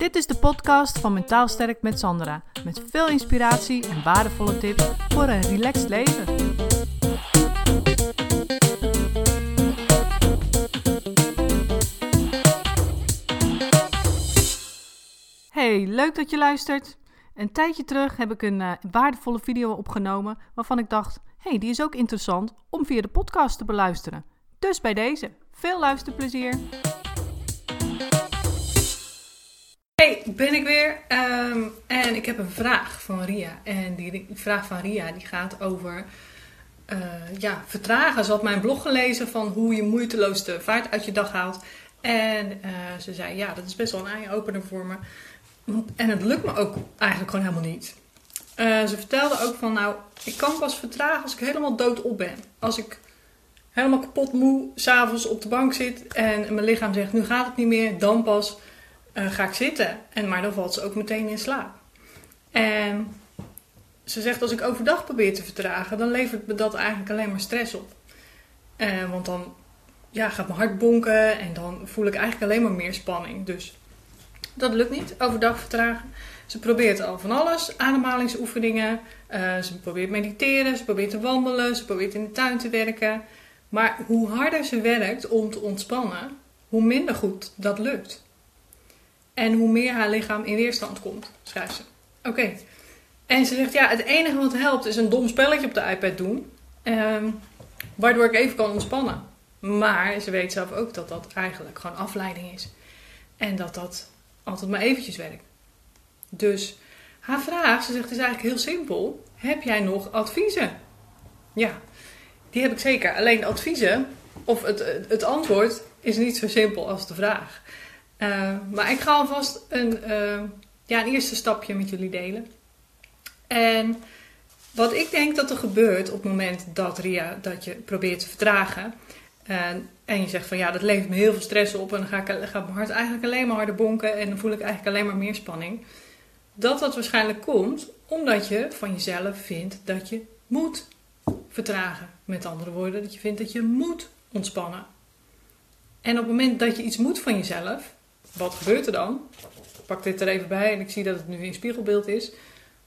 Dit is de podcast van Mentaal Sterk met Sandra. Met veel inspiratie en waardevolle tips voor een relaxed leven. Hey, leuk dat je luistert. Een tijdje terug heb ik een uh, waardevolle video opgenomen waarvan ik dacht: hey, die is ook interessant om via de podcast te beluisteren. Dus bij deze, veel luisterplezier. Hey, ben ik weer. Ehm, en ik heb een vraag van Ria. En die vraag van Ria die gaat over uh, ja, vertragen. Ze had mijn blog gelezen van hoe je moeiteloos de vaart uit je dag haalt. En uh, ze zei, ja, dat is best wel een eye-opener voor me. En het lukt me ook eigenlijk gewoon helemaal niet. Uh, ze vertelde ook van, nou, ik kan pas vertragen als ik helemaal doodop ben. Als ik helemaal kapot moe s'avonds op de bank zit en mijn lichaam zegt, nu gaat het niet meer, dan pas uh, ga ik zitten. En, maar dan valt ze ook meteen in slaap. En ze zegt, als ik overdag probeer te vertragen, dan levert me dat eigenlijk alleen maar stress op. Uh, want dan ja, gaat mijn hart bonken en dan voel ik eigenlijk alleen maar meer spanning. Dus dat lukt niet, overdag vertragen. Ze probeert al van alles, ademhalingsoefeningen. Uh, ze probeert mediteren, ze probeert te wandelen, ze probeert in de tuin te werken. Maar hoe harder ze werkt om te ontspannen, hoe minder goed dat lukt. En hoe meer haar lichaam in weerstand komt, schrijft ze. Oké. En ze zegt, ja, het enige wat helpt is een dom spelletje op de iPad doen. Um, waardoor ik even kan ontspannen. Maar ze weet zelf ook dat dat eigenlijk gewoon afleiding is. En dat dat altijd maar eventjes werkt. Dus haar vraag, ze zegt, is eigenlijk heel simpel. Heb jij nog adviezen? Ja, die heb ik zeker. Alleen adviezen, of het, het antwoord, is niet zo simpel als de vraag. Uh, maar ik ga alvast een, uh, ja, een eerste stapje met jullie delen. En wat ik denk dat er gebeurt op het moment dat Ria dat je probeert te vertragen. En, en je zegt van ja, dat levert me heel veel stress op. En dan ga ik, gaat mijn hart eigenlijk alleen maar harder bonken. En dan voel ik eigenlijk alleen maar meer spanning. Dat dat waarschijnlijk komt omdat je van jezelf vindt dat je moet vertragen. Met andere woorden, dat je vindt dat je moet ontspannen. En op het moment dat je iets moet van jezelf, wat gebeurt er dan? Ik pak dit er even bij en ik zie dat het nu in spiegelbeeld is.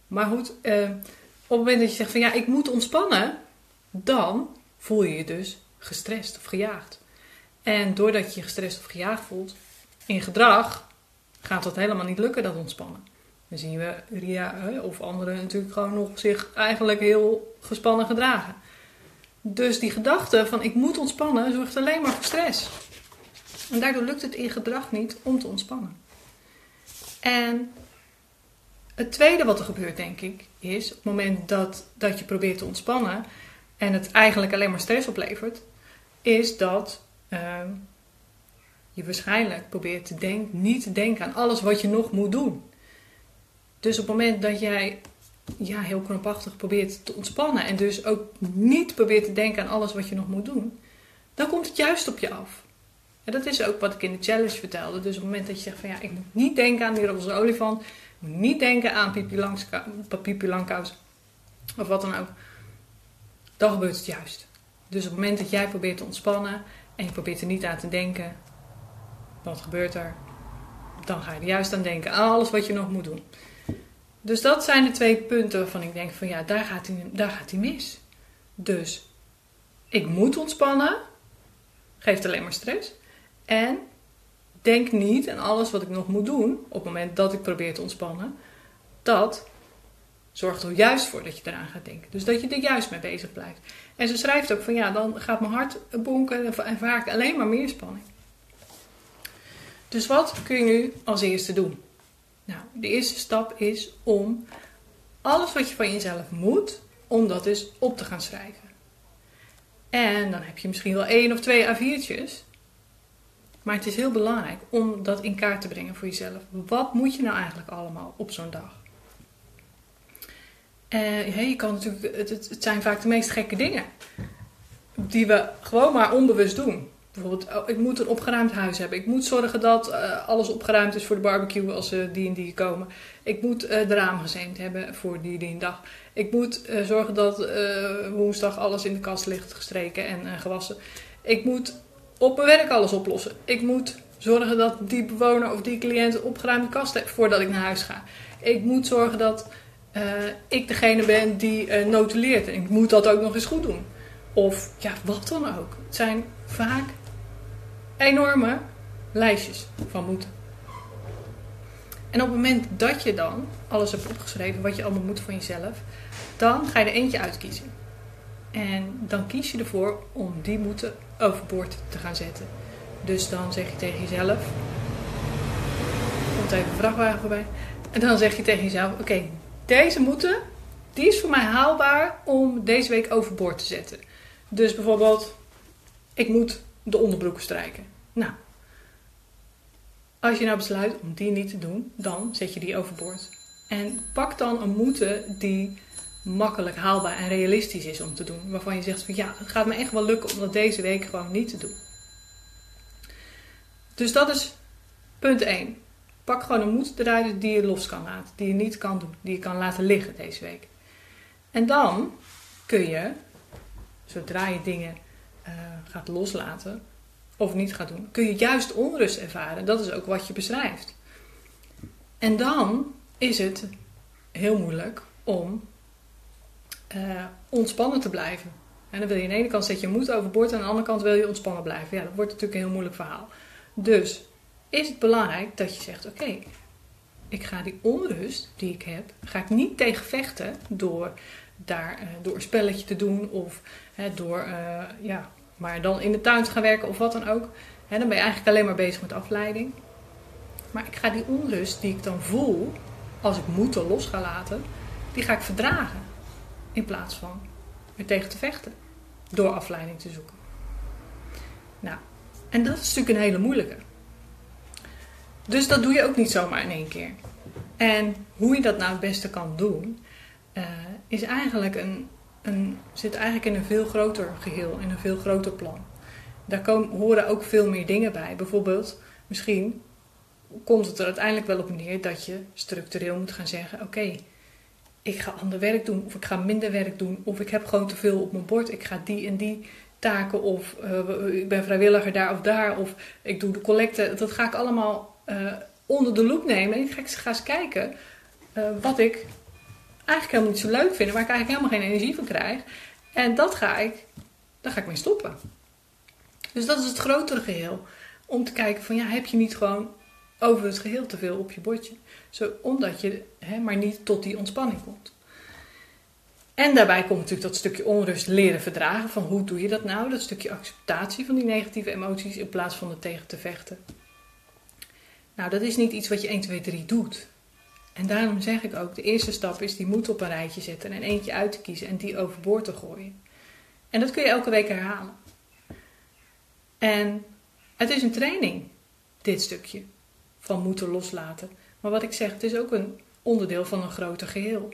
Maar goed, eh, op het moment dat je zegt van ja, ik moet ontspannen, dan voel je je dus gestrest of gejaagd. En doordat je je gestrest of gejaagd voelt in gedrag, gaat dat helemaal niet lukken, dat ontspannen. Dan zien we Ria of anderen natuurlijk gewoon nog zich eigenlijk heel gespannen gedragen. Dus die gedachte van ik moet ontspannen zorgt alleen maar voor stress. En daardoor lukt het in gedrag niet om te ontspannen. En het tweede wat er gebeurt, denk ik, is op het moment dat, dat je probeert te ontspannen en het eigenlijk alleen maar stress oplevert, is dat uh, je waarschijnlijk probeert te denken, niet te denken aan alles wat je nog moet doen. Dus op het moment dat jij ja, heel krampachtig probeert te ontspannen en dus ook niet probeert te denken aan alles wat je nog moet doen, dan komt het juist op je af. En dat is ook wat ik in de challenge vertelde. Dus op het moment dat je zegt van ja, ik moet niet denken aan die roze olifant. Ik moet niet denken aan Pipi, Langkous. Of wat dan ook. Dan gebeurt het juist. Dus op het moment dat jij probeert te ontspannen. En je probeert er niet aan te denken. Wat gebeurt er? Dan ga je er juist aan denken. Aan alles wat je nog moet doen. Dus dat zijn de twee punten waarvan ik denk van ja, daar gaat hij, daar gaat hij mis. Dus ik moet ontspannen. Geeft alleen maar stress. En denk niet aan alles wat ik nog moet doen op het moment dat ik probeer te ontspannen. Dat zorgt er juist voor dat je eraan gaat denken. Dus dat je er juist mee bezig blijft. En ze schrijft ook van ja, dan gaat mijn hart bonken en vaak alleen maar meer spanning. Dus wat kun je nu als eerste doen? Nou, de eerste stap is om alles wat je van jezelf moet, om dat eens op te gaan schrijven. En dan heb je misschien wel één of twee A4'tjes. Maar het is heel belangrijk om dat in kaart te brengen voor jezelf. Wat moet je nou eigenlijk allemaal op zo'n dag? Uh, je kan natuurlijk, het, het, zijn vaak de meest gekke dingen. Die we gewoon maar onbewust doen. Bijvoorbeeld, oh, ik moet een opgeruimd huis hebben. Ik moet zorgen dat uh, alles opgeruimd is voor de barbecue als uh, die en die komen. Ik moet de ramen gezeemd hebben voor die en die dag. Ik moet zorgen dat woensdag alles in de kast ligt gestreken en gewassen. Ik moet op mijn werk alles oplossen. Ik moet zorgen dat die bewoner of die cliënt een opgeruimde kast heeft voordat ik naar huis ga. Ik moet zorgen dat uh, ik degene ben die uh, notuleert. En ik moet dat ook nog eens goed doen. Of ja, wat dan ook. Het zijn vaak enorme lijstjes van moeten. En op het moment dat je dan alles hebt opgeschreven wat je allemaal moet van jezelf, dan ga je er eentje uitkiezen. En dan kies je ervoor om die moeten overboord te gaan zetten. Dus dan zeg je tegen jezelf. Komt even een vrachtwagen voorbij. En dan zeg je tegen jezelf: Oké, deze moeten, die is voor mij haalbaar om deze week overboord te zetten. Dus bijvoorbeeld, ik moet de onderbroeken strijken. Nou, als je nou besluit om die niet te doen, dan zet je die overboord. En pak dan een moeten die makkelijk haalbaar en realistisch is om te doen. Waarvan je zegt van ja, het gaat me echt wel lukken om dat deze week gewoon niet te doen. Dus dat is punt 1. Pak gewoon een moed eruit die je los kan laten, die je niet kan doen, die je kan laten liggen deze week. En dan kun je, zodra je dingen uh, gaat loslaten of niet gaat doen, kun je juist onrust ervaren. Dat is ook wat je beschrijft. En dan is het heel moeilijk om uh, ontspannen te blijven. En dan wil je aan de ene kant zet je moed overboord en aan de andere kant wil je ontspannen blijven. Ja, dat wordt natuurlijk een heel moeilijk verhaal. Dus is het belangrijk dat je zegt: Oké, ik ga die onrust die ik heb, ga ik niet tegen vechten door, daar, uh, door een spelletje te doen of door, uh, ja, maar dan in de tuin te gaan werken of wat dan ook. dan ben je eigenlijk alleen maar bezig met afleiding. Maar ik ga die onrust die ik dan voel, als ik moeten los ga laten, die ga ik verdragen. In plaats van er tegen te vechten. Door afleiding te zoeken. Nou, en dat is natuurlijk een hele moeilijke. Dus dat doe je ook niet zomaar in één keer. En hoe je dat nou het beste kan doen, uh, is eigenlijk een, een, zit eigenlijk in een veel groter geheel, in een veel groter plan. Daar komen, horen ook veel meer dingen bij. Bijvoorbeeld, misschien komt het er uiteindelijk wel op neer dat je structureel moet gaan zeggen: Oké, ik ga ander werk doen, of ik ga minder werk doen, of ik heb gewoon te veel op mijn bord, ik ga die en die taken, of uh, ik ben vrijwilliger daar of daar, of ik doe de collecte. Dat ga ik allemaal uh, onder de loep nemen. En ik ga, ga eens kijken uh, wat ik eigenlijk helemaal niet zo leuk vind, waar ik eigenlijk helemaal geen energie van krijg. En dat ga ik, daar ga ik mee stoppen. Dus dat is het grotere geheel. Om te kijken van ja, heb je niet gewoon over het geheel te veel op je bordje. Zo, omdat je hè, maar niet tot die ontspanning komt. En daarbij komt natuurlijk dat stukje onrust leren verdragen. Van hoe doe je dat nou? Dat stukje acceptatie van die negatieve emoties in plaats van er tegen te vechten. Nou, dat is niet iets wat je 1, 2, 3 doet. En daarom zeg ik ook, de eerste stap is die moed op een rijtje zetten en eentje uit te kiezen en die overboord te gooien. En dat kun je elke week herhalen. En het is een training, dit stukje van moeten loslaten. Maar wat ik zeg, het is ook een onderdeel van een groter geheel.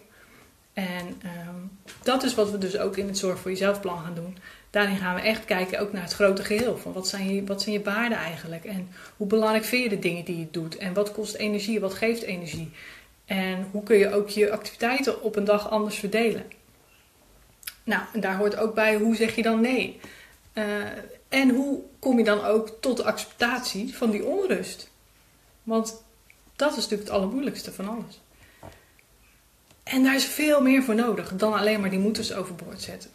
En um, dat is wat we dus ook in het Zorg voor Jezelf plan gaan doen. Daarin gaan we echt kijken ook naar het grote geheel. Van wat zijn, je, wat zijn je waarden eigenlijk? En hoe belangrijk vind je de dingen die je doet? En wat kost energie? Wat geeft energie? En hoe kun je ook je activiteiten op een dag anders verdelen? Nou, en daar hoort ook bij hoe zeg je dan nee? Uh, en hoe kom je dan ook tot de acceptatie van die onrust? Want dat is natuurlijk het allermoeilijkste van alles. En daar is veel meer voor nodig dan alleen maar die moeders overboord zetten.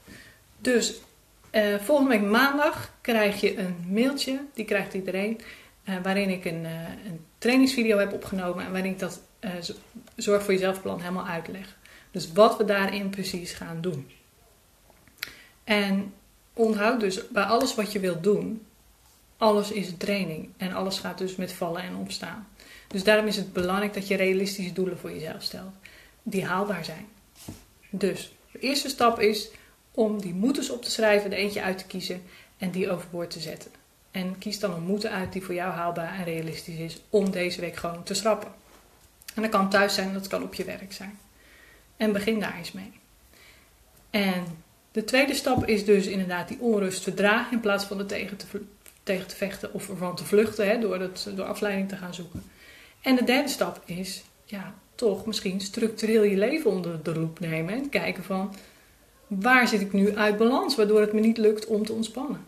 Dus uh, volgende week maandag krijg je een mailtje, die krijgt iedereen, uh, waarin ik een, uh, een, trainingsvideo heb opgenomen en waarin ik dat Zorg voor Jezelf plan helemaal uitleg. Dus wat we daarin precies gaan doen. En onthoud dus bij alles wat je wilt doen, alles is training en alles gaat dus met vallen en opstaan. Dus daarom is het belangrijk dat je realistische doelen voor jezelf stelt, die haalbaar zijn. Dus de eerste stap is om die moeders op te schrijven, er eentje uit te kiezen en die overboord te zetten. En kies dan een moeten uit die voor jou haalbaar en realistisch is om deze week gewoon te schrappen. En dat kan thuis zijn, dat kan op je werk zijn. En begin daar eens mee. En de tweede stap is dus inderdaad die onrust verdragen in plaats van er tegen te, tegen te vechten of ervan te vluchten hè, door, het, door afleiding te gaan zoeken. En de derde stap is, ja, toch misschien structureel je leven onder de loep nemen en kijken van waar zit ik nu uit balans, waardoor het me niet lukt om te ontspannen.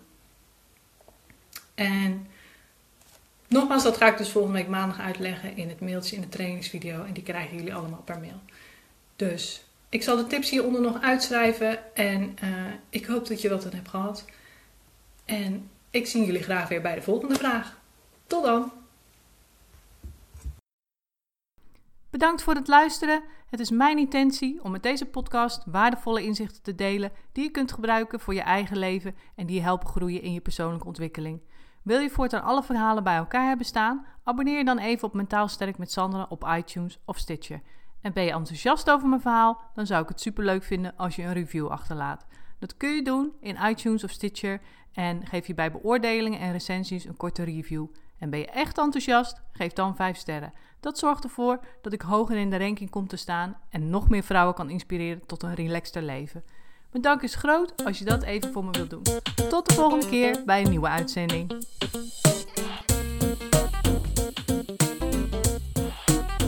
En nogmaals, dat ga ik dus volgende week maandag uitleggen in het mailtje in de trainingsvideo. En die krijgen jullie allemaal per mail. Dus ik zal de tips hieronder nog uitschrijven. En uh, ik hoop dat je wat aan hebt gehad. En ik zie jullie graag weer bij de volgende vraag. Tot dan! Bedankt voor het luisteren. Het is mijn intentie om met deze podcast waardevolle inzichten te delen die je kunt gebruiken voor je eigen leven en die je helpen groeien in je persoonlijke ontwikkeling. Wil je voortaan alle verhalen bij elkaar hebben staan? Abonneer je dan even op Mentaal Sterk met Sandra op iTunes of Stitcher. En ben je enthousiast over mijn verhaal? Dan zou ik het superleuk vinden als je een review achterlaat. Dat kun je doen in iTunes of Stitcher en geef je bij beoordelingen en recensies een korte review. En ben je echt enthousiast? Geef dan 5 sterren. Dat zorgt ervoor dat ik hoger in de ranking kom te staan en nog meer vrouwen kan inspireren tot een relaxter leven. Dank is groot als je dat even voor me wilt doen. Tot de volgende keer bij een nieuwe uitzending.